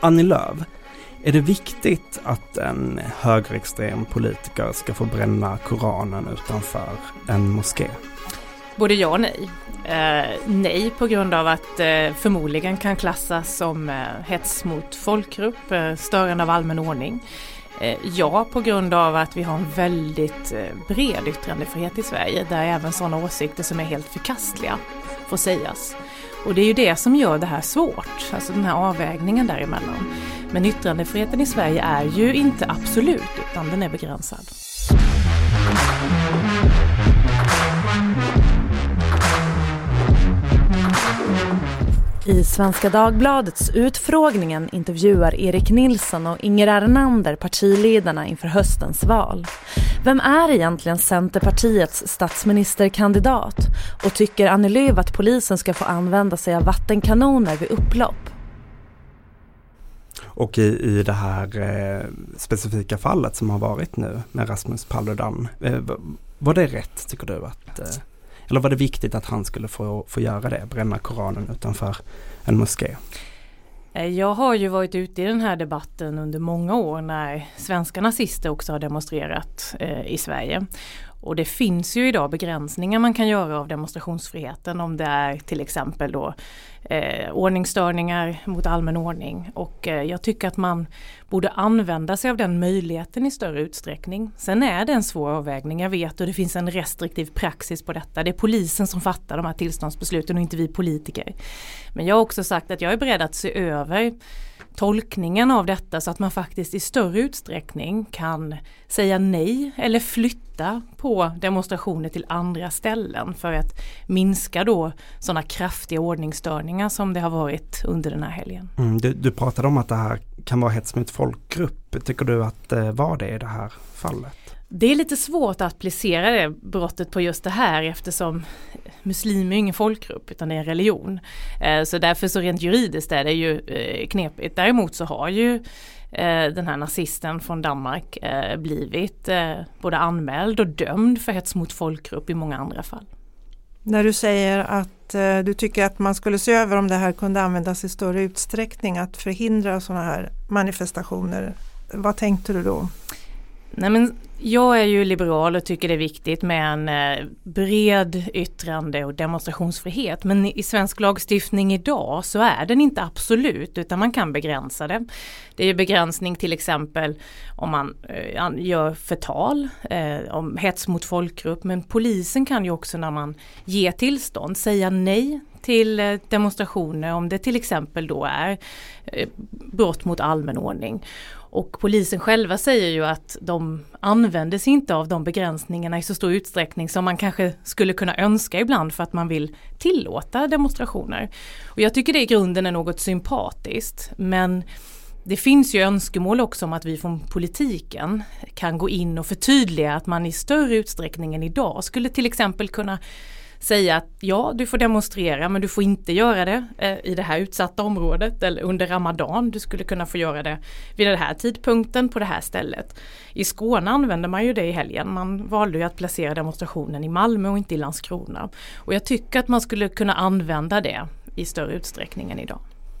Annie Lööf, är det viktigt att en högerextrem politiker ska få bränna Koranen utanför en moské? Både ja och nej. Eh, nej på grund av att eh, förmodligen kan klassas som eh, hets mot folkgrupp, eh, störande av allmän ordning. Eh, ja på grund av att vi har en väldigt eh, bred yttrandefrihet i Sverige där även sådana åsikter som är helt förkastliga får sägas. Och det är ju det som gör det här svårt, alltså den här avvägningen däremellan. Men yttrandefriheten i Sverige är ju inte absolut utan den är begränsad. I Svenska Dagbladets Utfrågningen intervjuar Erik Nilsson och Inger Ernander partiledarna inför höstens val. Vem är egentligen Centerpartiets statsministerkandidat? Och tycker Annie Lööf att polisen ska få använda sig av vattenkanoner vid upplopp? Och i, i det här eh, specifika fallet som har varit nu med Rasmus Paludan, eh, var det rätt tycker du att eh, eller var det viktigt att han skulle få, få göra det, bränna Koranen utanför en moské? Eh, jag har ju varit ute i den här debatten under många år när svenska nazister också har demonstrerat eh, i Sverige. Och det finns ju idag begränsningar man kan göra av demonstrationsfriheten om det är till exempel då eh, ordningsstörningar mot allmän ordning. Och eh, jag tycker att man borde använda sig av den möjligheten i större utsträckning. Sen är det en svår avvägning, jag vet och det finns en restriktiv praxis på detta. Det är polisen som fattar de här tillståndsbesluten och inte vi politiker. Men jag har också sagt att jag är beredd att se över tolkningen av detta så att man faktiskt i större utsträckning kan säga nej eller flytta på demonstrationer till andra ställen för att minska då sådana kraftiga ordningsstörningar som det har varit under den här helgen. Mm, du, du pratade om att det här kan vara hets mot folkgrupp. Tycker du att det var det i det här fallet? Det är lite svårt att applicera det brottet på just det här eftersom muslim är ingen folkgrupp utan det är en religion. Eh, så därför så rent juridiskt är det ju eh, knepigt. Däremot så har ju eh, den här nazisten från Danmark blivit både anmäld och dömd för hets mot folkgrupp i många andra fall. När du säger att du tycker att man skulle se över om det här kunde användas i större utsträckning att förhindra sådana här manifestationer. Vad tänkte du då? Nej men jag är ju liberal och tycker det är viktigt med en eh, bred yttrande och demonstrationsfrihet. Men i svensk lagstiftning idag så är den inte absolut utan man kan begränsa det. Det är begränsning till exempel om man eh, gör förtal, eh, om hets mot folkgrupp. Men polisen kan ju också när man ger tillstånd säga nej till demonstrationer om det till exempel då är brott mot allmän ordning. Och polisen själva säger ju att de använder sig inte av de begränsningarna i så stor utsträckning som man kanske skulle kunna önska ibland för att man vill tillåta demonstrationer. Och jag tycker det i grunden är något sympatiskt men det finns ju önskemål också om att vi från politiken kan gå in och förtydliga att man i större utsträckning än idag skulle till exempel kunna säga att ja, du får demonstrera men du får inte göra det eh, i det här utsatta området eller under Ramadan. Du skulle kunna få göra det vid den här tidpunkten på det här stället. I Skåne använde man ju det i helgen. Man valde ju att placera demonstrationen i Malmö och inte i Landskrona. Och jag tycker att man skulle kunna använda det i större utsträckning än idag.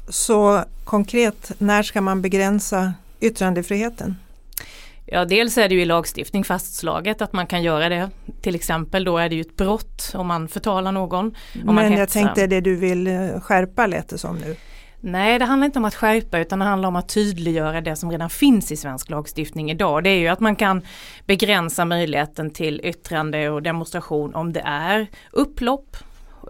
Så konkret, när ska man begränsa yttrandefriheten? Ja, dels är det ju i lagstiftning fastslaget att man kan göra det. Till exempel då är det ju ett brott om man förtalar någon. Men jag tänkte det du vill eh, skärpa lät det som nu. Nej, det handlar inte om att skärpa utan det handlar om att tydliggöra det som redan finns i svensk lagstiftning idag. Det är ju att man kan begränsa möjligheten till yttrande och demonstration om det är upplopp,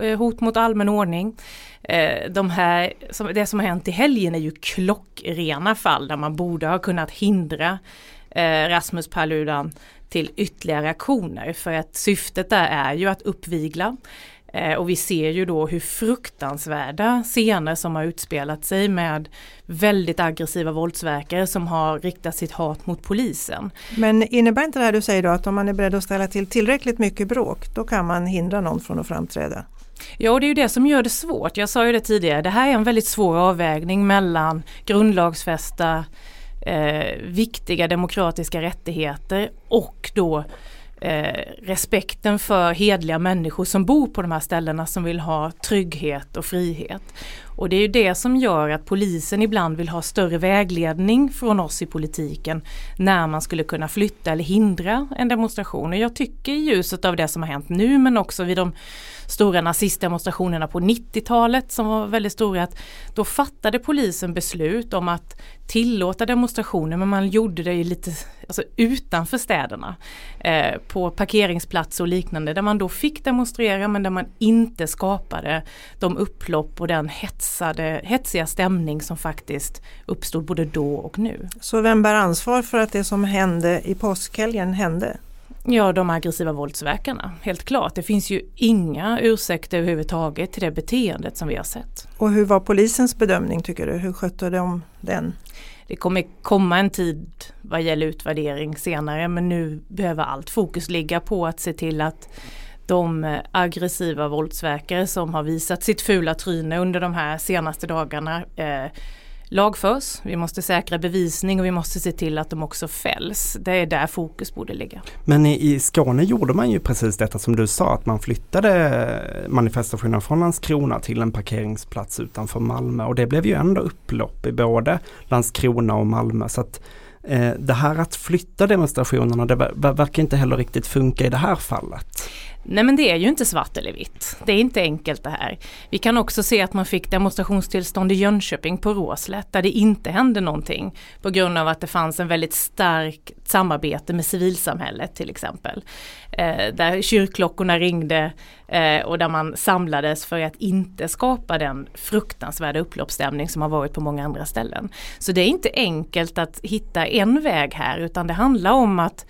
eh, hot mot allmän ordning. Eh, de här, det som har hänt i helgen är ju klockrena fall där man borde ha kunnat hindra eh, Rasmus Paludan till ytterligare aktioner för att syftet där är ju att uppvigla. Eh, och vi ser ju då hur fruktansvärda scener som har utspelat sig med väldigt aggressiva våldsverkare som har riktat sitt hat mot polisen. Men innebär inte det här du säger då att om man är beredd att ställa till tillräckligt mycket bråk då kan man hindra någon från att framträda? Ja, och det är ju det som gör det svårt. Jag sa ju det tidigare, det här är en väldigt svår avvägning mellan grundlagsfästa eh, viktiga demokratiska rättigheter och då eh, respekten för hedliga människor som bor på de här ställena som vill ha trygghet och frihet. Och det är ju det som gör att polisen ibland vill ha större vägledning från oss i politiken när man skulle kunna flytta eller hindra en demonstration. Och jag tycker i ljuset av det som har hänt nu men också vid de stora nazistdemonstrationerna på 90-talet som var väldigt stora. Att då fattade polisen beslut om att tillåta demonstrationer men man gjorde det lite alltså, utanför städerna. Eh, på parkeringsplatser och liknande där man då fick demonstrera men där man inte skapade de upplopp och den hetsade, hetsiga stämning som faktiskt uppstod både då och nu. Så vem bär ansvar för att det som hände i påskhelgen hände? Ja, de aggressiva våldsverkarna. Helt klart. Det finns ju inga ursäkter överhuvudtaget till det beteendet som vi har sett. Och hur var polisens bedömning tycker du? Hur skötte de den? Det kommer komma en tid vad gäller utvärdering senare men nu behöver allt fokus ligga på att se till att de aggressiva våldsverkare som har visat sitt fula tryne under de här senaste dagarna eh, lagförs, vi måste säkra bevisning och vi måste se till att de också fälls. Det är där fokus borde ligga. Men i, i Skåne gjorde man ju precis detta som du sa, att man flyttade manifestationen från Landskrona till en parkeringsplats utanför Malmö och det blev ju ändå upplopp i både Landskrona och Malmö. Så att eh, det här att flytta demonstrationerna, det verkar inte heller riktigt funka i det här fallet. Nej men det är ju inte svart eller vitt. Det är inte enkelt det här. Vi kan också se att man fick demonstrationstillstånd i Jönköping på Råslätt där det inte hände någonting på grund av att det fanns en väldigt starkt samarbete med civilsamhället till exempel. Eh, där kyrkklockorna ringde eh, och där man samlades för att inte skapa den fruktansvärda upploppsstämning som har varit på många andra ställen. Så det är inte enkelt att hitta en väg här utan det handlar om att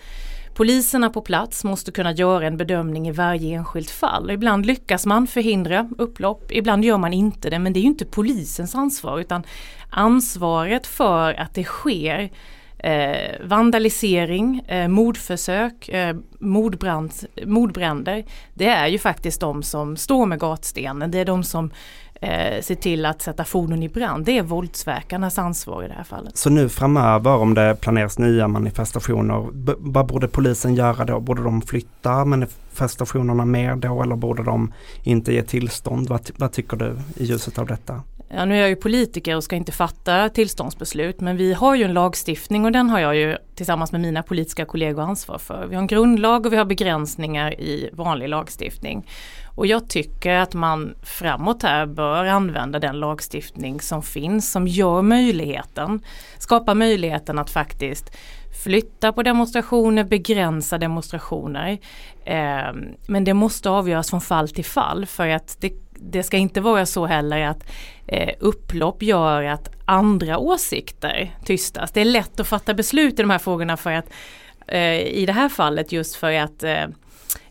Poliserna på plats måste kunna göra en bedömning i varje enskilt fall. Ibland lyckas man förhindra upplopp, ibland gör man inte det men det är ju inte polisens ansvar utan ansvaret för att det sker eh, vandalisering, eh, mordförsök, eh, mordbrand, mordbränder. Det är ju faktiskt de som står med gatstenen, det är de som eh, se till att sätta fordon i brand. Det är våldsverkarnas ansvar i det här fallet. Så nu framöver om det planeras nya manifestationer, vad borde polisen göra då? Borde de flytta manifestationerna mer då eller borde de inte ge tillstånd? Vad, vad tycker du i ljuset av detta? Ja, nu är jag ju politiker och ska inte fatta tillståndsbeslut men vi har ju en lagstiftning och den har jag ju tillsammans med mina politiska kollegor ansvar för. Vi har en grundlag och vi har begränsningar i vanlig lagstiftning. Och jag tycker att man framåt här bör använda den lagstiftning som finns som gör möjligheten, skapar möjligheten att faktiskt flytta på demonstrationer, begränsa demonstrationer. Eh, men det måste avgöras från fall till fall för att det, det ska inte vara så heller att eh, upplopp gör att andra åsikter tystas. Det är lätt att fatta beslut i de här frågorna för att eh, i det här fallet just för att eh,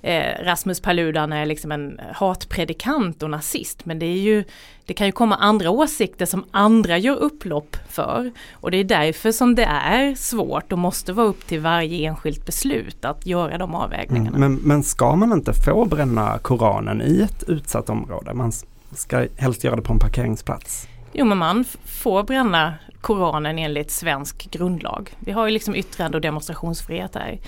eh, Rasmus Paludan är liksom en hatpredikant och nazist. Men det är ju det kan ju komma andra åsikter som andra gör upplopp för. Och det är därför som det är svårt och måste vara upp till varje enskilt beslut att göra de avvägningarna. Mm, men, men ska man inte få bränna Koranen i ett utsatt område? Man ska helst göra det på en parkeringsplats. Jo men man får bränna Koranen enligt svensk grundlag. Vi har ju liksom yttrande och demonstrationsfrihet här.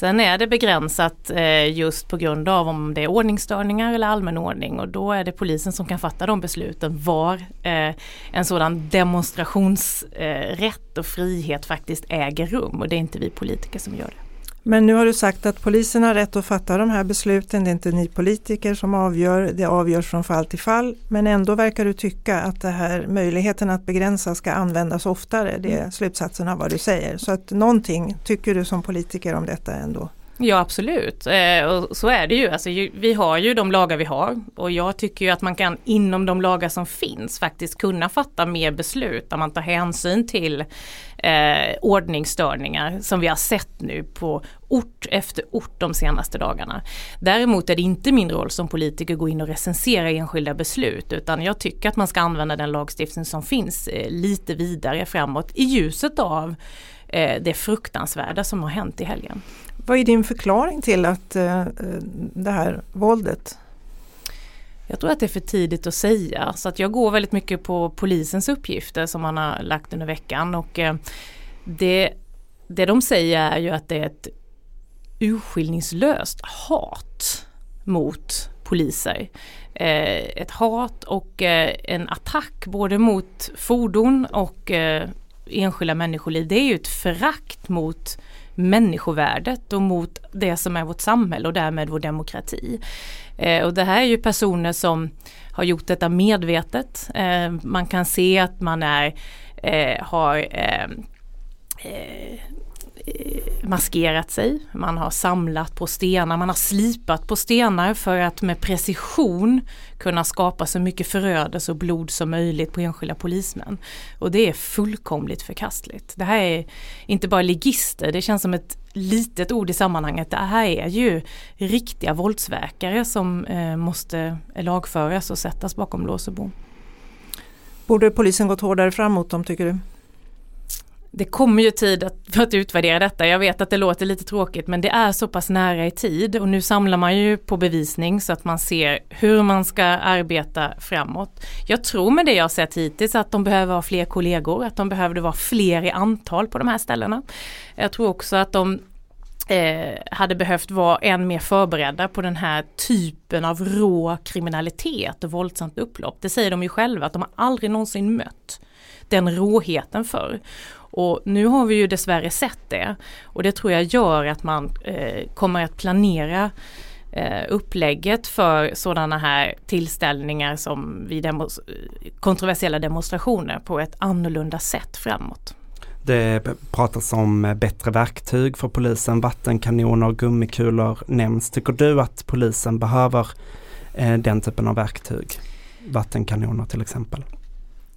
Sen är det begränsat eh, just på grund av om det är ordningsstörningar eller allmän ordning och då är det polisen som kan fatta de besluten var eh, en sådan demonstrationsrätt och frihet faktiskt äger rum och det är inte vi politiker som gör det. Men nu har du sagt att polisen har rätt att fatta de här besluten. Det är inte ni politiker som avgör. Det avgörs från fall till fall. Men ändå verkar du tycka att det här möjligheten att begränsa ska användas oftare. Det är slutsatsen av vad du säger. Så att någonting tycker du som politiker om detta ändå? Ja absolut, eh, och så är det ju. Alltså, vi har ju de lagar vi har och jag tycker ju att man kan inom de lagar som finns faktiskt kunna fatta mer beslut där man tar hänsyn till eh, ordningsstörningar som vi har sett nu på ort efter ort de senaste dagarna. Däremot är det inte min roll som politiker att gå in och recensera enskilda beslut utan jag tycker att man ska använda den lagstiftning som finns eh, lite vidare framåt i ljuset av eh, det fruktansvärda som har hänt i helgen. Vad är din förklaring till att eh, det här våldet jag tror att det är för tidigt att säga så att jag går väldigt mycket på polisens uppgifter som man har lagt under veckan och eh, det, det de säger är ju att det är ett urskillningslöst hat mot poliser. Eh, ett hat och eh, en attack både mot fordon och eh, enskilda människoliv. Det är ju ett förakt mot människovärdet och mot det som är vårt samhälle och därmed vår demokrati. Eh, och det här är ju personer som har gjort detta medvetet. Eh, man kan se att man är, eh, har eh, eh Eh, maskerat sig, man har samlat på stenar, man har slipat på stenar för att med precision kunna skapa så mycket förödelse och blod som möjligt på enskilda polismän. Och det är fullkomligt förkastligt. Det här är inte bara ligister, det känns som ett litet ord i sammanhanget. Det här är ju riktiga våldsverkare som eh, måste lagföras och sättas bakom lås och bom. Borde polisen gått hårdare fram mot dem tycker du? Det kommer ju tid att, för att utvärdera detta. Jag vet att det låter lite tråkigt men det är så pass nära i tid och nu samlar man ju på bevisning så att man ser hur man ska arbeta framåt. Jag tror med det jag sett hittills att de behöver ha fler kollegor, att de behövde vara fler i antal på de här ställena. Jag tror också att de eh, hade behövt vara än mer förberedda på den här typen av rå kriminalitet och våldsamt upplopp. Det säger de ju själva att de har aldrig någonsin mött den råheten förr. Och nu har vi ju dessvärre sett det och det tror jag gör att man eh, kommer att planera eh, upplägget för sådana här tillställningar som vid demos kontroversiella demonstrationer på ett annorlunda sätt framåt. Det pratas om bättre verktyg för polisen, vattenkanoner, och gummikulor nämns. Tycker du att polisen behöver eh, den typen av verktyg? Vattenkanoner till exempel?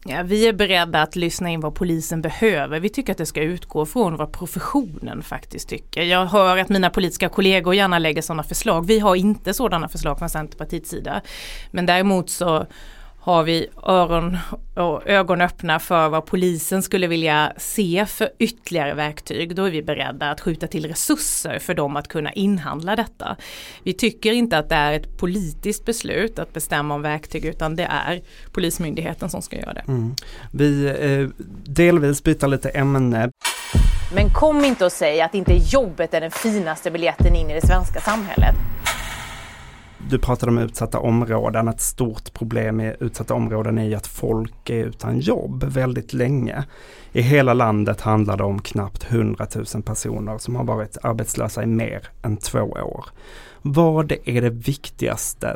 Ja, vi är beredda att lyssna in vad polisen behöver. Vi tycker att det ska utgå från vad professionen faktiskt tycker. Jag hör att mina politiska kollegor gärna lägger sådana förslag. Vi har inte sådana förslag från Centerpartiets sida. Men däremot så har vi öron och ögon öppna för vad polisen skulle vilja se för ytterligare verktyg. Då är vi beredda att skjuta till resurser för dem att kunna inhandla detta. Vi tycker inte att det är ett politiskt beslut att bestämma om verktyg utan det är Polismyndigheten som ska göra det. Mm. Vi eh, delvis byter lite ämne. Men kom inte och säg att inte jobbet är den finaste biljetten in i det svenska samhället. Du pratade om utsatta områden. Ett stort problem i utsatta områden är att folk är utan jobb väldigt länge. I hela landet handlar det om knappt 100 000 personer som har varit arbetslösa i mer än två år. Vad är det viktigaste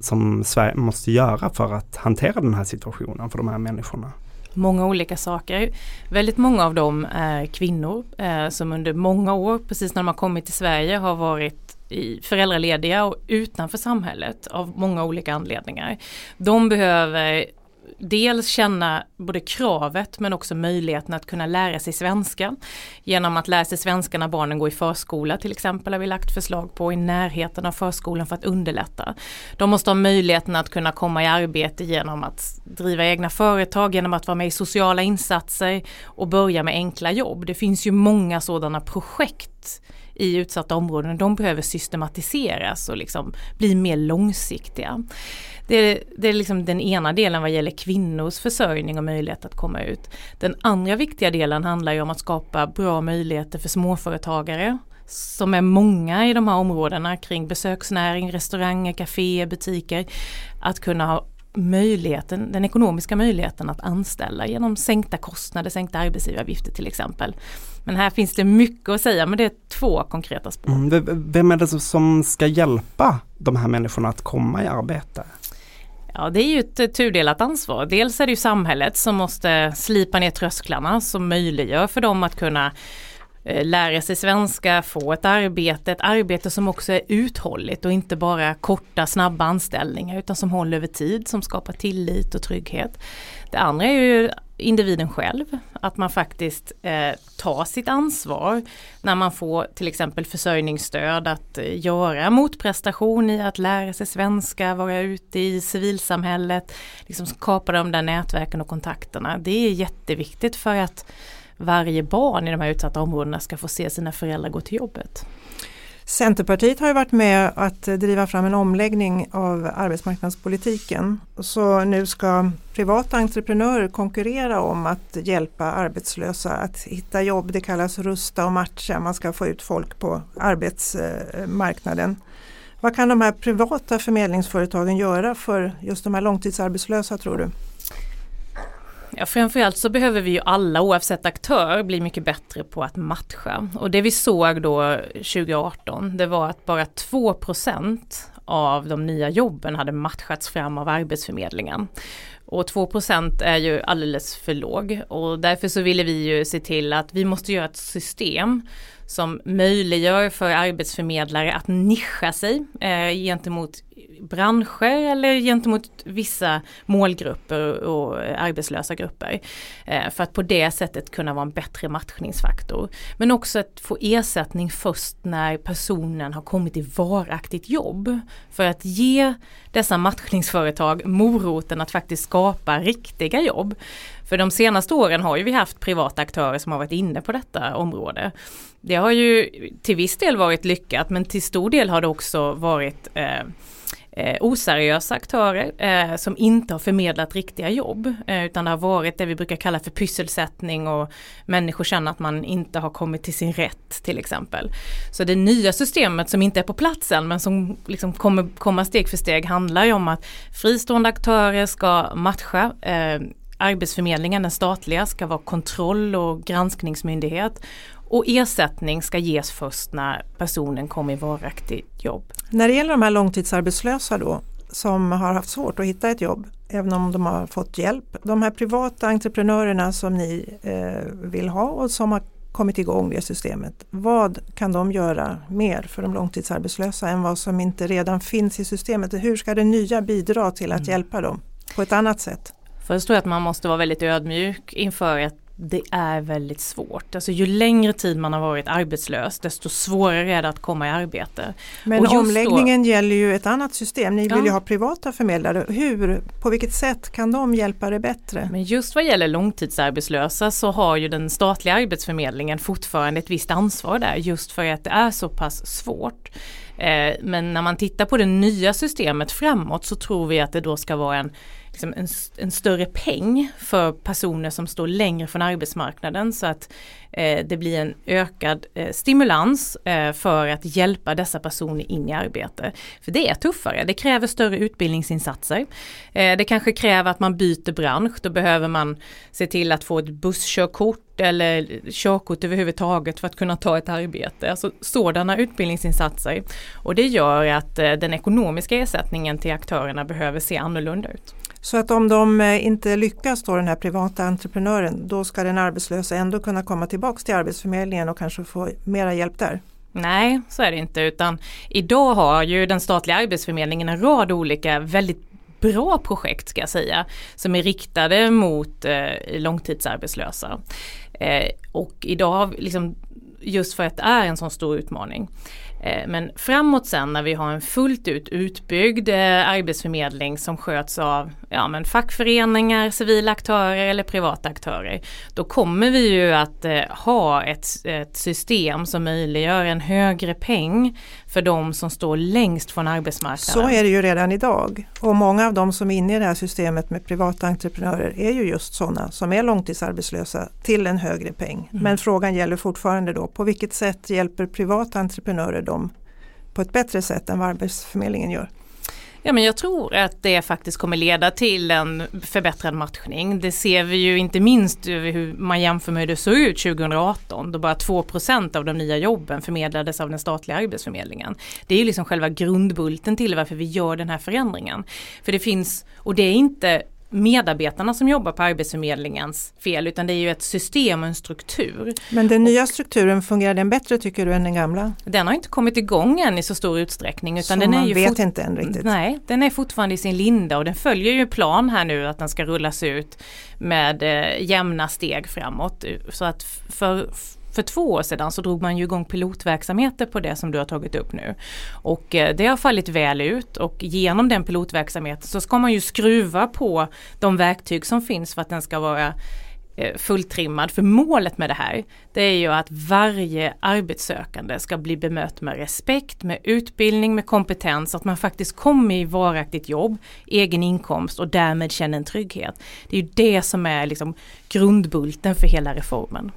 som Sverige måste göra för att hantera den här situationen för de här människorna? Många olika saker. Väldigt många av dem är kvinnor eh, som under många år, precis när de har kommit till Sverige, har varit föräldralediga och utanför samhället av många olika anledningar. De behöver dels känna både kravet men också möjligheten att kunna lära sig svenska. Genom att lära sig svenska när barnen går i förskola till exempel har vi lagt förslag på i närheten av förskolan för att underlätta. De måste ha möjligheten att kunna komma i arbete genom att driva egna företag, genom att vara med i sociala insatser och börja med enkla jobb. Det finns ju många sådana projekt i utsatta områden, de behöver systematiseras och liksom bli mer långsiktiga. Det är, det är liksom den ena delen vad gäller kvinnors försörjning och möjlighet att komma ut. Den andra viktiga delen handlar ju om att skapa bra möjligheter för småföretagare som är många i de här områdena kring besöksnäring, restauranger, kaféer, butiker. Att kunna ha möjligheten, den ekonomiska möjligheten att anställa genom sänkta kostnader, sänkta arbetsgivaravgifter till exempel. Men här finns det mycket att säga men det är två konkreta spår. Mm, vem är det som ska hjälpa de här människorna att komma i arbete? Ja det är ju ett tudelat ansvar. Dels är det ju samhället som måste slipa ner trösklarna som möjliggör för dem att kunna Eh, lära sig svenska, få ett arbete, ett arbete som också är uthålligt och inte bara korta snabba anställningar utan som håller över tid, som skapar tillit och trygghet. Det andra är ju individen själv, att man faktiskt eh, tar sitt ansvar när man får till exempel försörjningsstöd att eh, göra motprestation i att lära sig svenska, vara ute i civilsamhället, liksom skapa de där nätverken och kontakterna. Det är jätteviktigt för att varje barn i de här utsatta områdena ska få se sina föräldrar gå till jobbet. Centerpartiet har ju varit med att driva fram en omläggning av arbetsmarknadspolitiken. Så nu ska privata entreprenörer konkurrera om att hjälpa arbetslösa att hitta jobb. Det kallas rusta och matcha. Man ska få ut folk på arbetsmarknaden. Vad kan de här privata förmedlingsföretagen göra för just de här långtidsarbetslösa tror du? Ja, framförallt så behöver vi ju alla oavsett aktör bli mycket bättre på att matcha. Och det vi såg då 2018 det var att bara 2% av de nya jobben hade matchats fram av Arbetsförmedlingen. Och 2% är ju alldeles för låg och därför så ville vi ju se till att vi måste göra ett system som möjliggör för arbetsförmedlare att nischa sig eh, gentemot branscher eller gentemot vissa målgrupper och eh, arbetslösa grupper. Eh, för att på det sättet kunna vara en bättre matchningsfaktor. Men också att få ersättning först när personen har kommit i varaktigt jobb. För att ge dessa matchningsföretag moroten att faktiskt skapa riktiga jobb. För de senaste åren har ju vi haft privata aktörer som har varit inne på detta område. Det har ju till viss del varit lyckat men till stor del har det också varit eh, eh, oseriösa aktörer eh, som inte har förmedlat riktiga jobb. Eh, utan det har varit det vi brukar kalla för pysselsättning och människor känner att man inte har kommit till sin rätt till exempel. Så det nya systemet som inte är på plats än men som liksom kommer komma steg för steg handlar ju om att fristående aktörer ska matcha eh, Arbetsförmedlingen, den statliga, ska vara kontroll och granskningsmyndighet och ersättning ska ges först när personen kommer i varaktigt jobb. När det gäller de här långtidsarbetslösa då som har haft svårt att hitta ett jobb även om de har fått hjälp. De här privata entreprenörerna som ni eh, vill ha och som har kommit igång det systemet. Vad kan de göra mer för de långtidsarbetslösa än vad som inte redan finns i systemet? Hur ska det nya bidra till att mm. hjälpa dem på ett annat sätt? Först tror jag att man måste vara väldigt ödmjuk inför att det är väldigt svårt. Alltså ju längre tid man har varit arbetslös desto svårare är det att komma i arbete. Men omläggningen då, gäller ju ett annat system. Ni ja. vill ju ha privata förmedlare. Hur, på vilket sätt kan de hjälpa dig bättre? Men just vad gäller långtidsarbetslösa så har ju den statliga arbetsförmedlingen fortfarande ett visst ansvar där just för att det är så pass svårt. Eh, men när man tittar på det nya systemet framåt så tror vi att det då ska vara en liksom en, en, större peng för personer som står längre från arbetsmarknaden så att eh, det blir en ökad eh, stimulans eh, för att hjälpa dessa personer in i arbete. För det är tuffare, det kräver större utbildningsinsatser. Eh, det kanske kräver att man byter bransch, då behöver man se till att få ett busskörkort eller körkort överhuvudtaget för att kunna ta ett arbete. Alltså sådana utbildningsinsatser. Och det gör att eh, den ekonomiska ersättningen till aktörerna behöver se annorlunda ut. Så att om de eh, inte lyckas då den här privata entreprenören då ska den arbetslösa ändå kunna komma tillbaks till Arbetsförmedlingen och kanske få mera hjälp där? Nej, så är det inte utan idag har ju den statliga Arbetsförmedlingen en rad olika väldigt bra projekt ska jag säga som är riktade mot eh, långtidsarbetslösa. Eh, och idag, liksom, just för att det är en sån stor utmaning, Eh, men framåt sen när vi har en fullt ut utbyggd eh, arbetsförmedling som sköts av ja, men fackföreningar, civila aktörer eller privata aktörer. Då kommer vi ju att eh, ha ett, ett system som möjliggör en högre peng för de som står längst från arbetsmarknaden. Så är det ju redan idag och många av de som är inne i det här systemet med privata entreprenörer är ju just sådana som är långtidsarbetslösa till en högre peng. Mm. Men frågan gäller fortfarande då på vilket sätt hjälper privata entreprenörer dem på ett bättre sätt än vad Arbetsförmedlingen gör? Ja men jag tror att det faktiskt kommer leda till en förbättrad matchning. Det ser vi ju inte minst hur man jämför med hur det såg ut 2018 då bara 2% av de nya jobben förmedlades av den statliga arbetsförmedlingen. Det är ju liksom själva grundbulten till varför vi gör den här förändringen. För det finns, och det är inte medarbetarna som jobbar på Arbetsförmedlingens fel utan det är ju ett system och en struktur. Men den nya strukturen, fungerar den bättre tycker du än den gamla? Den har inte kommit igång än i så stor utsträckning. Utan så den man är ju vet inte än riktigt? Nej, den är fortfarande i sin linda och den följer ju plan här nu att den ska rullas ut med eh, jämna steg framåt. Så att för för två år sedan så drog man ju igång pilotverksamheter på det som du har tagit upp nu. Och eh, det har fallit väl ut och genom den pilotverksamheten så ska man ju skruva på de verktyg som finns för att den ska vara eh, fulltrimmad. För målet med det här det är ju att varje arbetssökande ska bli bemött med respekt, med utbildning, med kompetens, att man faktiskt kommer i varaktigt jobb, egen inkomst och därmed känner en trygghet. Det är ju det som är liksom grundbulten för hela reformen.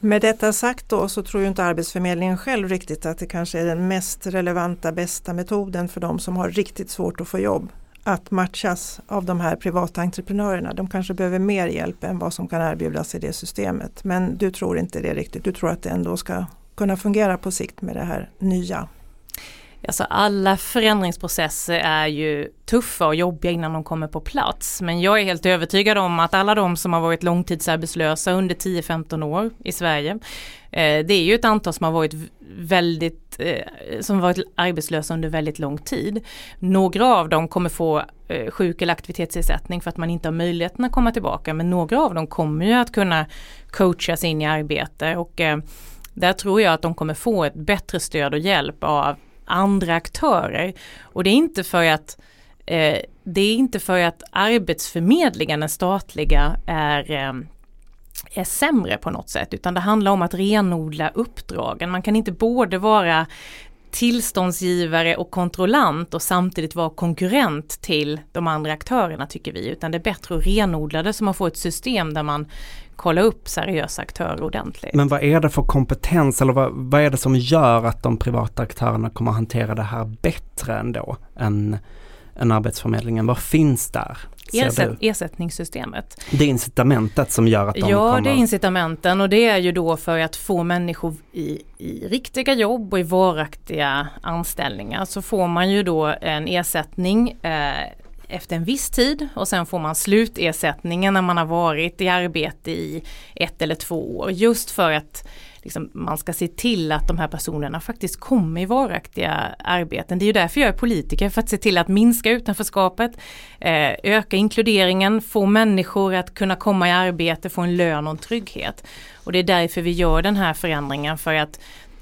Med detta sagt då så tror ju inte Arbetsförmedlingen själv riktigt att det kanske är den mest relevanta, bästa metoden för de som har riktigt svårt att få jobb att matchas av de här privata entreprenörerna. De kanske behöver mer hjälp än vad som kan erbjudas i det systemet. Men du tror inte det riktigt. Du tror att det ändå ska kunna fungera på sikt med det här nya. Alltså alla förändringsprocesser är ju tuffa och jobbiga innan de kommer på plats. Men jag är helt övertygad om att alla de som har varit långtidsarbetslösa under 10-15 år i Sverige. Eh, det är ju ett antal som har varit väldigt eh, som varit arbetslösa under väldigt lång tid. Några av dem kommer få eh, sjuk eller aktivitetsersättning för att man inte har möjligheten att komma tillbaka. Men några av dem kommer ju att kunna coachas in i arbete och eh, där tror jag att de kommer få ett bättre stöd och hjälp av andra aktörer. Och det är inte för att eh, det är inte för att Arbetsförmedlingen, den statliga, är eh, är sämre på något sätt utan det handlar om att renodla uppdragen. Man kan inte både vara tillståndsgivare och kontrollant och samtidigt vara konkurrent till de andra aktörerna tycker vi. Utan det är bättre att renodla det så man får ett system där man kolla upp seriösa aktörer ordentligt. Men vad är det för kompetens eller vad, vad är det som gör att de privata aktörerna kommer att hantera det här bättre ändå än, än Arbetsförmedlingen? Vad finns där? Ersätt, ersättningssystemet. Det är incitamentet som gör att de Ja, kommer... det är incitamenten och det är ju då för att få människor i, i riktiga jobb och i varaktiga anställningar så får man ju då en ersättning eh, efter en viss tid och sen får man slutersättningen när man har varit i arbete i ett eller två år. Just för att liksom, man ska se till att de här personerna faktiskt kommer i varaktiga arbeten. Det är ju därför jag är politiker, för att se till att minska utanförskapet, eh, öka inkluderingen, få människor att kunna komma i arbete, få en lön och en trygghet. Och det är därför vi gör den här förändringen för att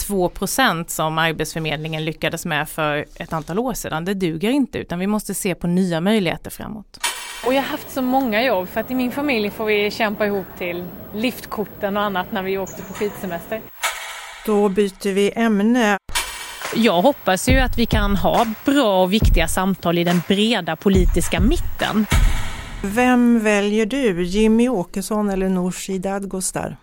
2% som Arbetsförmedlingen lyckades med för ett antal år sedan, det duger inte utan vi måste se på nya möjligheter framåt. Och jag har haft så många jobb för att i min familj får vi kämpa ihop till liftkorten och annat när vi åkte på skidsemester. Då byter vi ämne. Jag hoppas ju att vi kan ha bra och viktiga samtal i den breda politiska mitten. Vem väljer du, Jimmy Åkesson eller Nooshi Dadgostar?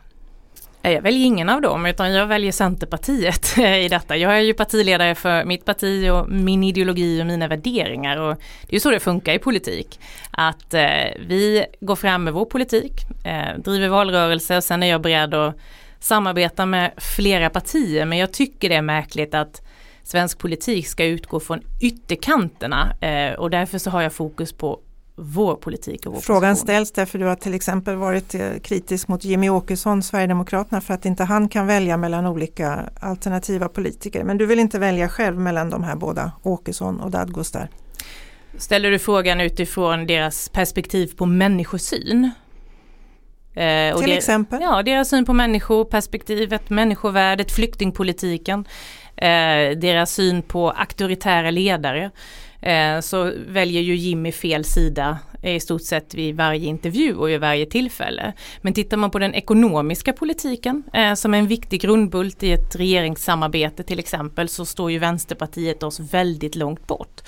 Eh, jag väljer ingen av dem utan jag väljer Centerpartiet i detta. Jag är ju partiledare för mitt parti och min ideologi och mina värderingar och det är ju så det funkar i politik. Att eh, vi går fram med vår politik, eh, driver valrörelse och sen är jag beredd att samarbeta med flera partier men jag tycker det är märkligt att svensk politik ska utgå från ytterkanterna och därför så har jag fokus på vår politik och vår Frågan position. ställs därför du har till exempel varit eh, kritisk mot Jimmy Åkesson, Sverigedemokraterna, för att inte han kan välja mellan olika alternativa politiker. Men du vill inte välja själv mellan de här båda, Åkesson och Dadgostar? Ställer du frågan utifrån deras perspektiv på människosyn? Eh, till exempel? Ja, deras syn på människor, perspektivet, människovärdet, flyktingpolitiken, eh, deras syn på auktoritära ledare. Eh, så väljer ju Jimmy fel sida i stort sett vid varje intervju och i varje tillfälle. Men tittar man på den ekonomiska politiken eh, som är en viktig grundbult i ett regeringssamarbete till exempel så står ju Vänsterpartiet oss väldigt långt bort.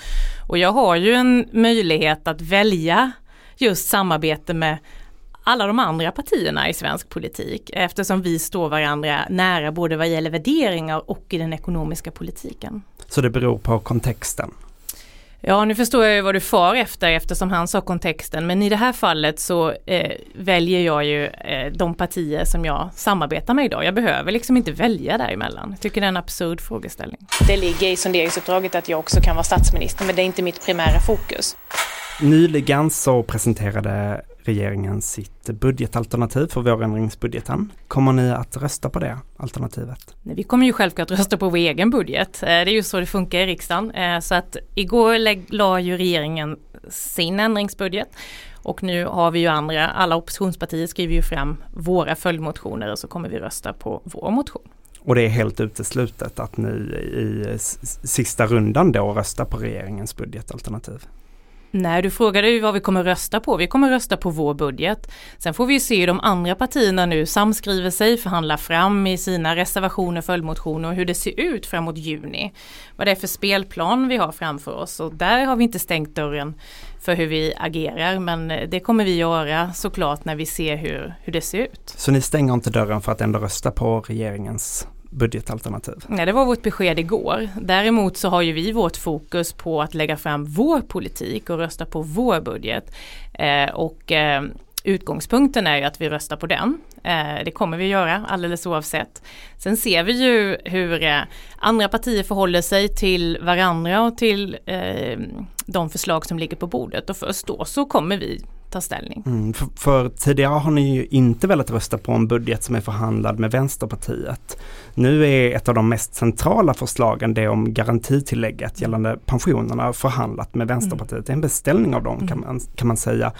Och jag har ju en möjlighet att välja just samarbete med alla de andra partierna i svensk politik eftersom vi står varandra nära både vad gäller värderingar och i den ekonomiska politiken. Så det beror på kontexten? Ja, nu förstår jag ju vad du far efter eftersom han sa kontexten. Men i det här fallet så eh, väljer jag ju eh, de partier som jag samarbetar med idag. Jag behöver liksom inte välja däremellan. Jag tycker det är en absurd frågeställning. Det ligger i sonderingsuppdraget att jag också kan vara statsminister, men det är inte mitt primära fokus. Nyligen så presenterade regeringen sitt budgetalternativ för vårändringsbudgeten. Kommer ni att rösta på det alternativet? Vi kommer ju självklart rösta på vår egen budget. Eh, det är ju så det funkar i riksdagen. Eh, så att igår la ju regeringen sin ändringsbudget och nu har vi ju andra, alla oppositionspartier skriver ju fram våra följdmotioner och så kommer vi rösta på vår motion. Och det är helt uteslutet att ni i sista rundan då röstar på regeringens budgetalternativ? Nej, du frågade ju vad vi kommer rösta på. Vi kommer rösta på vår budget. Sen får vi se hur de andra partierna nu samskriver sig, förhandlar fram i sina reservationer, följdmotioner och hur det ser ut framåt juni. Vad det är för spelplan vi har framför oss och där har vi inte stängt dörren för hur vi agerar men eh, det kommer vi göra såklart när vi ser hur, hur det ser ut. Så ni stänger inte dörren för att ändå rösta på regeringens budgetalternativ? Nej, det var vårt besked igår. Däremot så har ju vi vårt fokus på att lägga fram vår politik och rösta på vår budget. Eh, och eh, utgångspunkten är ju att vi röstar på den. Eh, det kommer vi göra alldeles oavsett. Sen ser vi ju hur eh, andra partier förhåller sig till varandra och till eh, de förslag som ligger på bordet och först då så kommer vi ta ställning. Mm, för, för, tidigare har ni ju inte velat rösta på en budget som är förhandlad med Vänsterpartiet. Nu är ett av de mest centrala förslagen det om garantitillägget gällande pensionerna förhandlat med Vänsterpartiet. Det är en beställning av dem kan mm. man, kan man säga.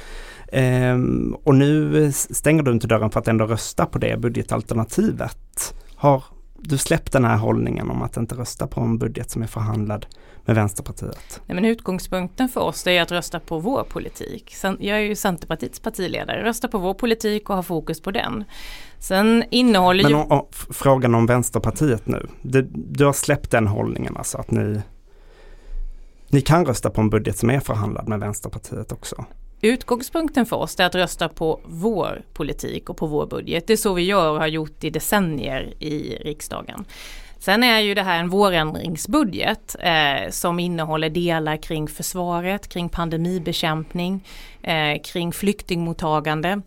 Ehm, och nu stänger du inte dörren för att ändå rösta på det budgetalternativet. Har du släppt den här hållningen om att inte rösta på en budget som är förhandlad med Vänsterpartiet? Nej, men utgångspunkten för oss är att rösta på vår politik. Jag är ju Centerpartiets partiledare, rösta på vår politik och ha fokus på den. Sen innehåller men, ju... Och, och, frågan om Vänsterpartiet nu, du, du har släppt den hållningen alltså att ni ni kan rösta på en budget som är förhandlad med Vänsterpartiet också. Utgångspunkten för oss är att rösta på vår politik och på vår budget. Det är så vi gör och har gjort i decennier i riksdagen. Sen är ju det här en vårändringsbudget eh, som innehåller delar kring försvaret, kring pandemibekämpning, eh, kring flyktingmottagande.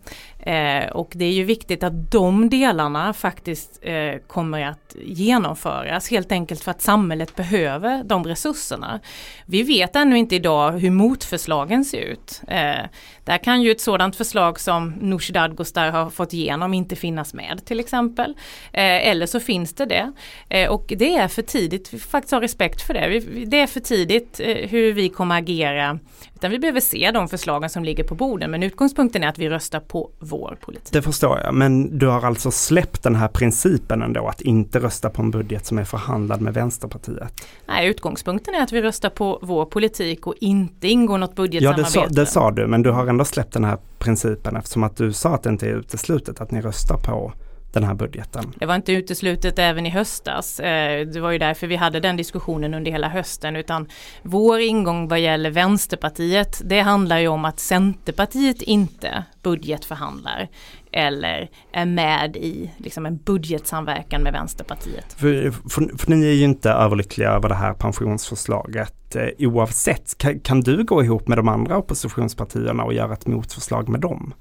Eh, och det är ju viktigt att de delarna faktiskt eh, kommer att genomföras helt enkelt för att samhället behöver de resurserna. Vi vet ännu inte idag hur motförslagen ser ut. Eh, där kan ju ett sådant förslag som Nooshi Dadgostar har fått igenom inte finnas med till exempel. Eh, eller så finns det det. Eh, och det är för tidigt, vi får faktiskt ha respekt för det. Vi, det är för tidigt eh, hur vi kommer agera. Utan vi behöver se de förslagen som ligger på borden. Men utgångspunkten är att vi röstar på vår politik. Det förstår jag, men du har alltså släppt den här principen ändå att inte rösta på en budget som är förhandlad med Vänsterpartiet? Nej, utgångspunkten är att vi röstar på vår politik och inte ingår något budgetsamarbete. Ja, det sa, det sa du, men du har ändå släppt den här principen eftersom att du sa att det inte är uteslutet att ni röstar på den här budgeten. Det var inte uteslutet även i höstas. Eh, det var ju därför vi hade den diskussionen under hela hösten utan vår ingång vad gäller Vänsterpartiet det handlar ju om att Centerpartiet inte budgetförhandlar eller är med i liksom en budgetsamverkan med Vänsterpartiet. För, för, för ni är ju inte överlyckliga över det här pensionsförslaget eh, oavsett. Kan, kan du gå ihop med de andra oppositionspartierna och göra ett motförslag med dem?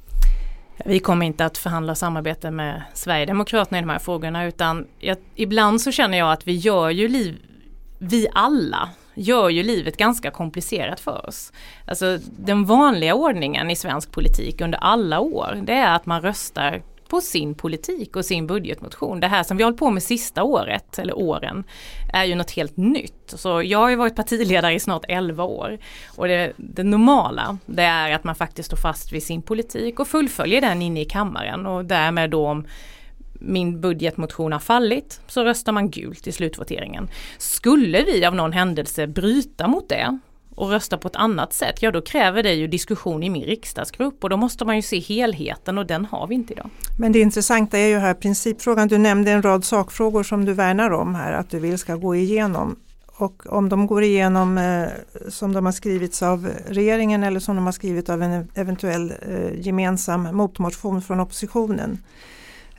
Vi kommer inte att förhandla samarbete med Sverigedemokraterna i de här frågorna utan jag, ibland så känner jag att vi gör ju liv, vi alla gör ju livet ganska komplicerat för oss. Alltså den vanliga ordningen i svensk politik under alla år det är att man röstar på sin politik och sin budgetmotion. Det här som vi har hållit på med sista året, eller åren, är ju något helt nytt. Så jag har ju varit partiledare i snart 11 år. Och det, det normala, det är att man faktiskt står fast vid sin politik och fullföljer den inne i kammaren och därmed då om min budgetmotion har fallit så röstar man gult i slutvoteringen. Skulle vi av någon händelse bryta mot det och rösta på ett annat sätt, ja då kräver det ju diskussion i min riksdagsgrupp och då måste man ju se helheten och den har vi inte idag. Men det intressanta är ju här principfrågan, du nämnde en rad sakfrågor som du värnar om här, att du vill ska gå igenom. Och om de går igenom eh, som de har skrivits av regeringen eller som de har skrivit av en eventuell eh, gemensam motmotion från oppositionen.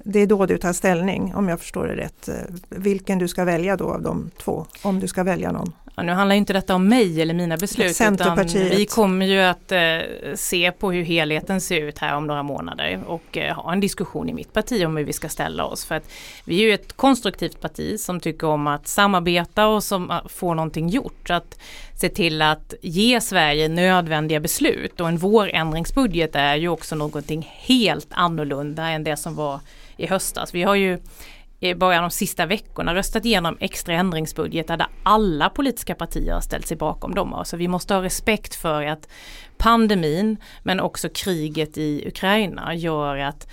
Det är då du tar ställning om jag förstår det rätt. Eh, vilken du ska välja då av de två, om du ska välja någon. Nu handlar inte detta om mig eller mina beslut utan vi kommer ju att eh, se på hur helheten ser ut här om några månader och eh, ha en diskussion i mitt parti om hur vi ska ställa oss. För att vi är ju ett konstruktivt parti som tycker om att samarbeta och som uh, får någonting gjort. Att se till att ge Sverige nödvändiga beslut och en vårändringsbudget är ju också någonting helt annorlunda än det som var i höstas. Vi har ju bara de sista veckorna röstat igenom extra ändringsbudgetar där alla politiska partier har ställt sig bakom dem. Så vi måste ha respekt för att pandemin men också kriget i Ukraina gör att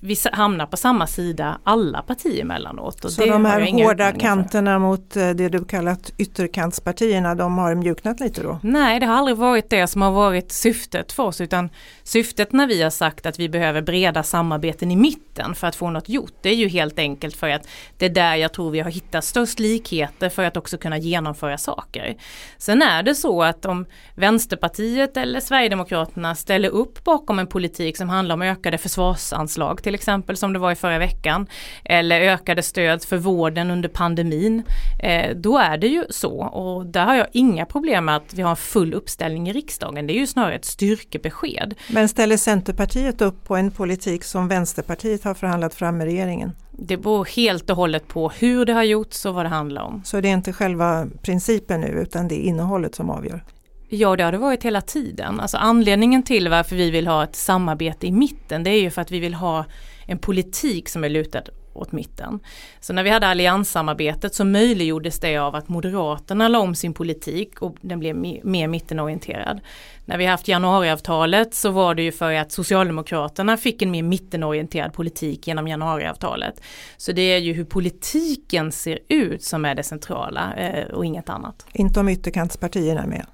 vi hamnar på samma sida alla partier emellanåt. Och Så de här hårda kanterna mot eh, det du kallat ytterkantspartierna, de har mjuknat lite då? Nej, det har aldrig varit det som har varit syftet för oss utan syftet när vi har sagt att vi behöver breda samarbeten i mitten för att få något gjort. Det är ju helt enkelt för att det är där jag tror vi har hittat störst likheter för att också kunna genomföra saker. Sen är det så att om Vänsterpartiet eller Sverigedemokraterna ställer upp bakom en politik som handlar om ökade försvarsanslag till exempel som det var i förra veckan eller ökade stöd för vården under pandemin. Eh, då är det ju så och där har jag inga problem med att vi har en full uppställning i riksdagen. Det är ju snarare ett styrkebesked. Men ställer Centerpartiet upp på en politik som Vänsterpartiet har förhandlat fram med regeringen? Det beror helt och hållet på hur det har gjorts och vad det handlar om. Så det är inte själva principen nu utan det är innehållet som avgör? Ja, det har det varit hela tiden. Alltså anledningen till varför vi vill ha ett samarbete i mitten det är ju för att vi vill ha en politik som är lutad åt mitten. Så när vi hade allianssamarbetet så möjliggjordes det av att Moderaterna la om sin politik och den blev mer mittenorienterad. När vi haft januariavtalet så var det ju för att Socialdemokraterna fick en mer mittenorienterad politik genom januariavtalet. Så det är ju hur politiken ser ut som är det centrala eh, och inget annat. Inte om ytterkantspartierna är med?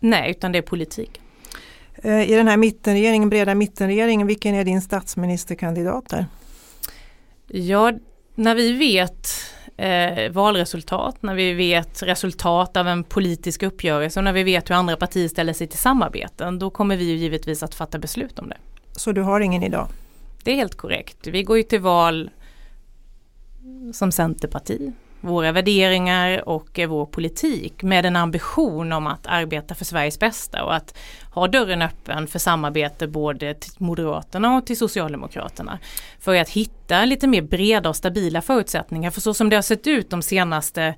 Nej, utan det är politik. Eh, I den här mittenregeringen, breda mittenregeringen, vilken är din statsministerkandidat där? Ja, när vi vet eh, valresultat, när vi vet resultat av en politisk uppgörelse och när vi vet hur andra partier ställer sig till samarbeten, då kommer vi ju givetvis att fatta beslut om det. Så du har ingen idag? Det är helt korrekt. Vi går ju till val som Centerparti våra värderingar och eh, vår politik med en ambition om att arbeta för Sveriges bästa och att ha dörren öppen för samarbete både till Moderaterna och till Socialdemokraterna. För att hitta lite mer breda och stabila förutsättningar. För så som det har sett ut de senaste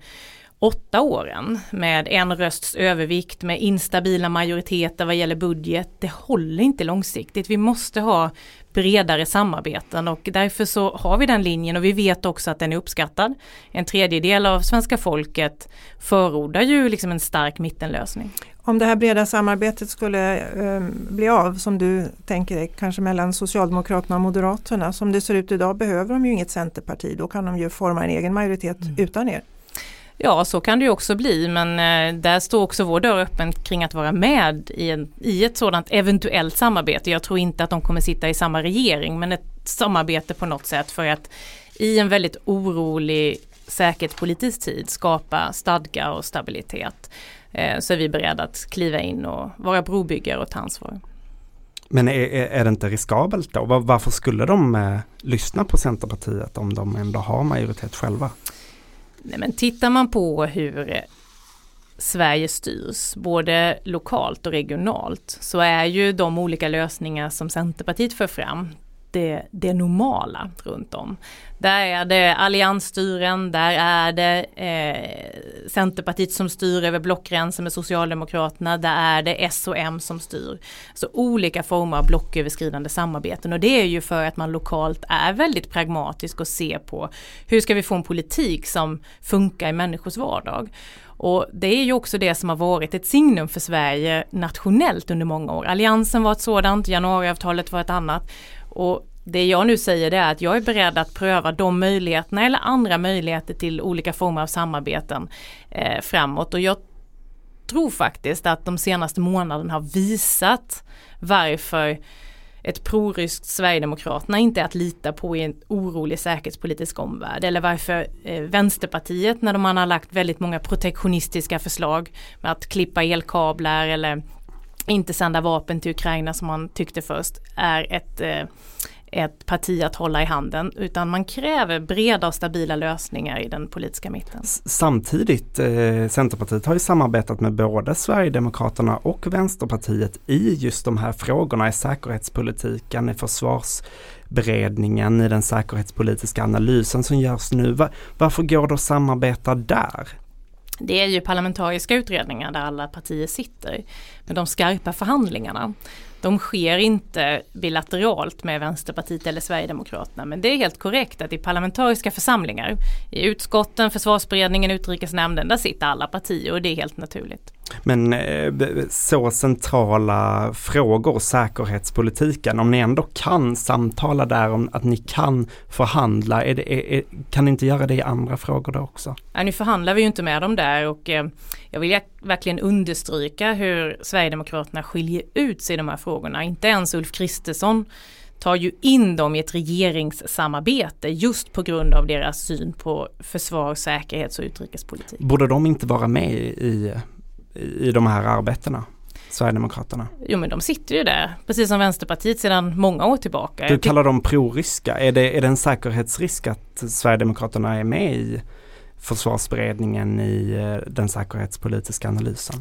åtta åren med en rösts övervikt med instabila majoriteter vad gäller budget. Det håller inte långsiktigt. Vi måste ha bredare samarbeten och därför så har vi den linjen och vi vet också att den är uppskattad. En tredjedel av svenska folket förordar ju liksom en stark mittenlösning. Om det här breda samarbetet skulle eh, bli av som du tänker dig, kanske mellan Socialdemokraterna och Moderaterna. Som det ser ut idag behöver de ju inget Centerparti, då kan de ju forma en egen majoritet mm. utan er. Ja, så kan det ju också bli, men eh, där står också vår dörr öppen kring att vara med i, en, i ett sådant eventuellt samarbete. Jag tror inte att de kommer sitta i samma regering, men ett samarbete på något sätt för att i en väldigt orolig säkerhetspolitisk tid skapa stadga och stabilitet. Eh, så är vi beredda att kliva in och vara brobyggare och ta ansvar. Men är, är det inte riskabelt då? Varför skulle de eh, lyssna på Centerpartiet om de ändå har majoritet själva? Nej, men tittar man på hur Sverige styrs, både lokalt och regionalt, så är ju de olika lösningar som Centerpartiet för fram det, det normala runt om. Där är det alliansstyren, där är det eh, Centerpartiet som styr över blockgränsen med Socialdemokraterna, där är det S och M som styr. Så olika former av blocköverskridande samarbeten och det är ju för att man lokalt är väldigt pragmatisk och ser på hur ska vi få en politik som funkar i människors vardag. Och det är ju också det som har varit ett signum för Sverige nationellt under många år. Alliansen var ett sådant, januariavtalet var ett annat. Och det jag nu säger det är att jag är beredd att pröva de möjligheterna eller andra möjligheter till olika former av samarbeten eh, framåt. Och jag tror faktiskt att de senaste månaderna har visat varför ett proryskt Sverigedemokraterna inte är att lita på i en orolig säkerhetspolitisk omvärld. Eller varför eh, Vänsterpartiet när man har lagt väldigt många protektionistiska förslag med att klippa elkablar eller inte sända vapen till Ukraina som man tyckte först är ett eh, ett parti att hålla i handen utan man kräver breda och stabila lösningar i den politiska mitten. Samtidigt, eh, Centerpartiet har ju samarbetat med både Sverigedemokraterna och Vänsterpartiet i just de här frågorna i säkerhetspolitiken, i försvarsberedningen, i den säkerhetspolitiska analysen som görs nu. Var, varför går det att samarbeta där? Det är ju parlamentariska utredningar där alla partier sitter. Men de skarpa förhandlingarna de sker inte bilateralt med Vänsterpartiet eller Sverigedemokraterna. Men det är helt korrekt att i parlamentariska församlingar, i utskotten, försvarsberedningen, utrikesnämnden, där sitter alla partier och det är helt naturligt. Men eh, så centrala frågor, säkerhetspolitiken, om ni ändå kan samtala där om att ni kan förhandla, är det, är, kan ni inte göra det i andra frågor då också? Nej, nu förhandlar vi ju inte med dem där och eh, jag vill verkligen understryka hur Sverigedemokraterna skiljer ut sig i de här frågorna. Inte ens Ulf Kristersson tar ju in dem i ett regeringssamarbete just på grund av deras syn på försvar, säkerhets och utrikespolitik. Borde de inte vara med i, i de här arbetena? Sverigedemokraterna? Jo men de sitter ju där, precis som Vänsterpartiet sedan många år tillbaka. Du kallar dem proryska, är det, är det en säkerhetsrisk att Sverigedemokraterna är med i försvarsberedningen i eh, den säkerhetspolitiska analysen?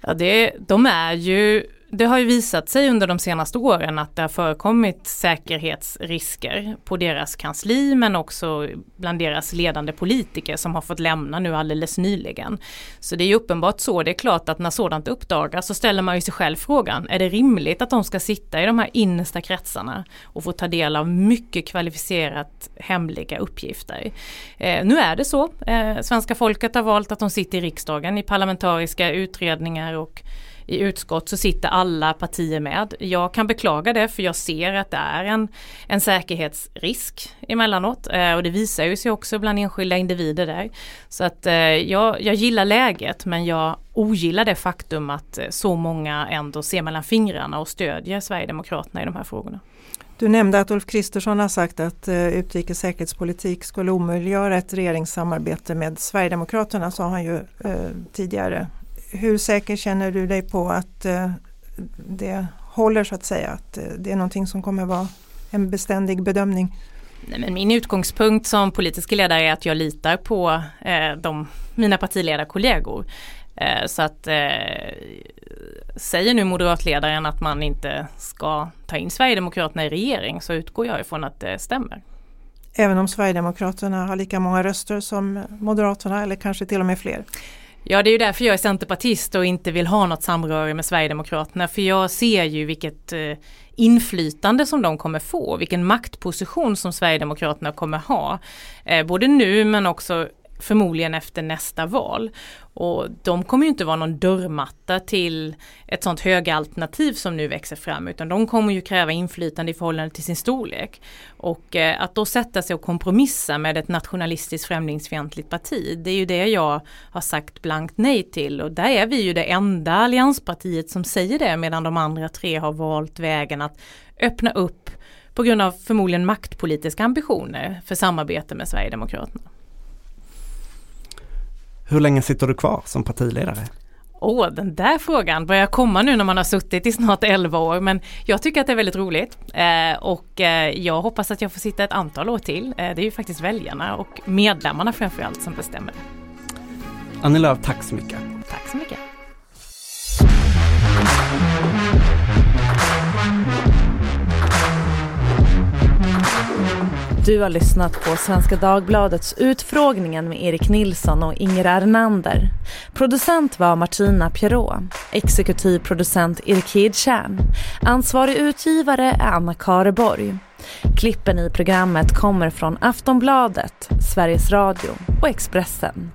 Ja, det, de är ju det har ju visat sig under de senaste åren att det har förekommit säkerhetsrisker på deras kansli men också bland deras ledande politiker som har fått lämna nu alldeles nyligen. Så det är ju uppenbart så, det är klart att när sådant uppdagas så ställer man ju sig själv frågan, är det rimligt att de ska sitta i de här innersta kretsarna och få ta del av mycket kvalificerat hemliga uppgifter? Eh, nu är det så, eh, svenska folket har valt att de sitter i riksdagen i parlamentariska utredningar och i utskott så sitter alla partier med. Jag kan beklaga det för jag ser att det är en, en säkerhetsrisk emellanåt eh, och det visar ju sig också bland enskilda individer där. Så att eh, jag, jag gillar läget men jag ogillar det faktum att eh, så många ändå ser mellan fingrarna och stödjer Sverigedemokraterna i de här frågorna. Du nämnde att Ulf Kristersson har sagt att eh, utrikes säkerhetspolitik skulle omöjliggöra ett regeringssamarbete med Sverigedemokraterna, sa han ju eh, tidigare hur säker känner du dig på att eh, det håller så att säga? Att eh, det är någonting som kommer vara en beständig bedömning? Nej, men min utgångspunkt som politisk ledare är att jag litar på eh, de, mina partiledarkollegor. Eh, så att eh, säger nu moderatledaren att man inte ska ta in Sverigedemokraterna i regering så utgår jag ifrån att det stämmer. Även om Sverigedemokraterna har lika många röster som Moderaterna eller kanske till och med fler? Ja det är ju därför jag är centerpartist och inte vill ha något samröre med Sverigedemokraterna för jag ser ju vilket eh, inflytande som de kommer få, vilken maktposition som Sverigedemokraterna kommer ha. Eh, både nu men också förmodligen efter nästa val. Och de kommer ju inte vara någon dörrmatta till ett sånt högeralternativ som nu växer fram utan de kommer ju kräva inflytande i förhållande till sin storlek. Och eh, att då sätta sig och kompromissa med ett nationalistiskt främlingsfientligt parti det är ju det jag har sagt blankt nej till och där är vi ju det enda allianspartiet som säger det medan de andra tre har valt vägen att öppna upp på grund av förmodligen maktpolitiska ambitioner för samarbete med Sverigedemokraterna. Hur länge sitter du kvar som partiledare? Åh, oh, den där frågan börjar komma nu när man har suttit i snart 11 år men jag tycker att det är väldigt roligt eh, och eh, jag hoppas att jag får sitta ett antal år till. Eh, det är ju faktiskt väljarna och medlemmarna framförallt som bestämmer. Annie Lööf, tack så mycket. Tack så mycket. Du har lyssnat på Svenska Dagbladets Utfrågningen med Erik Nilsson och Inger Ernander. Producent var Martina Pierrot. Exekutiv producent Erik Hedtjärn. Ansvarig utgivare är Anna Kareborg. Klippen i programmet kommer från Aftonbladet, Sveriges Radio och Expressen.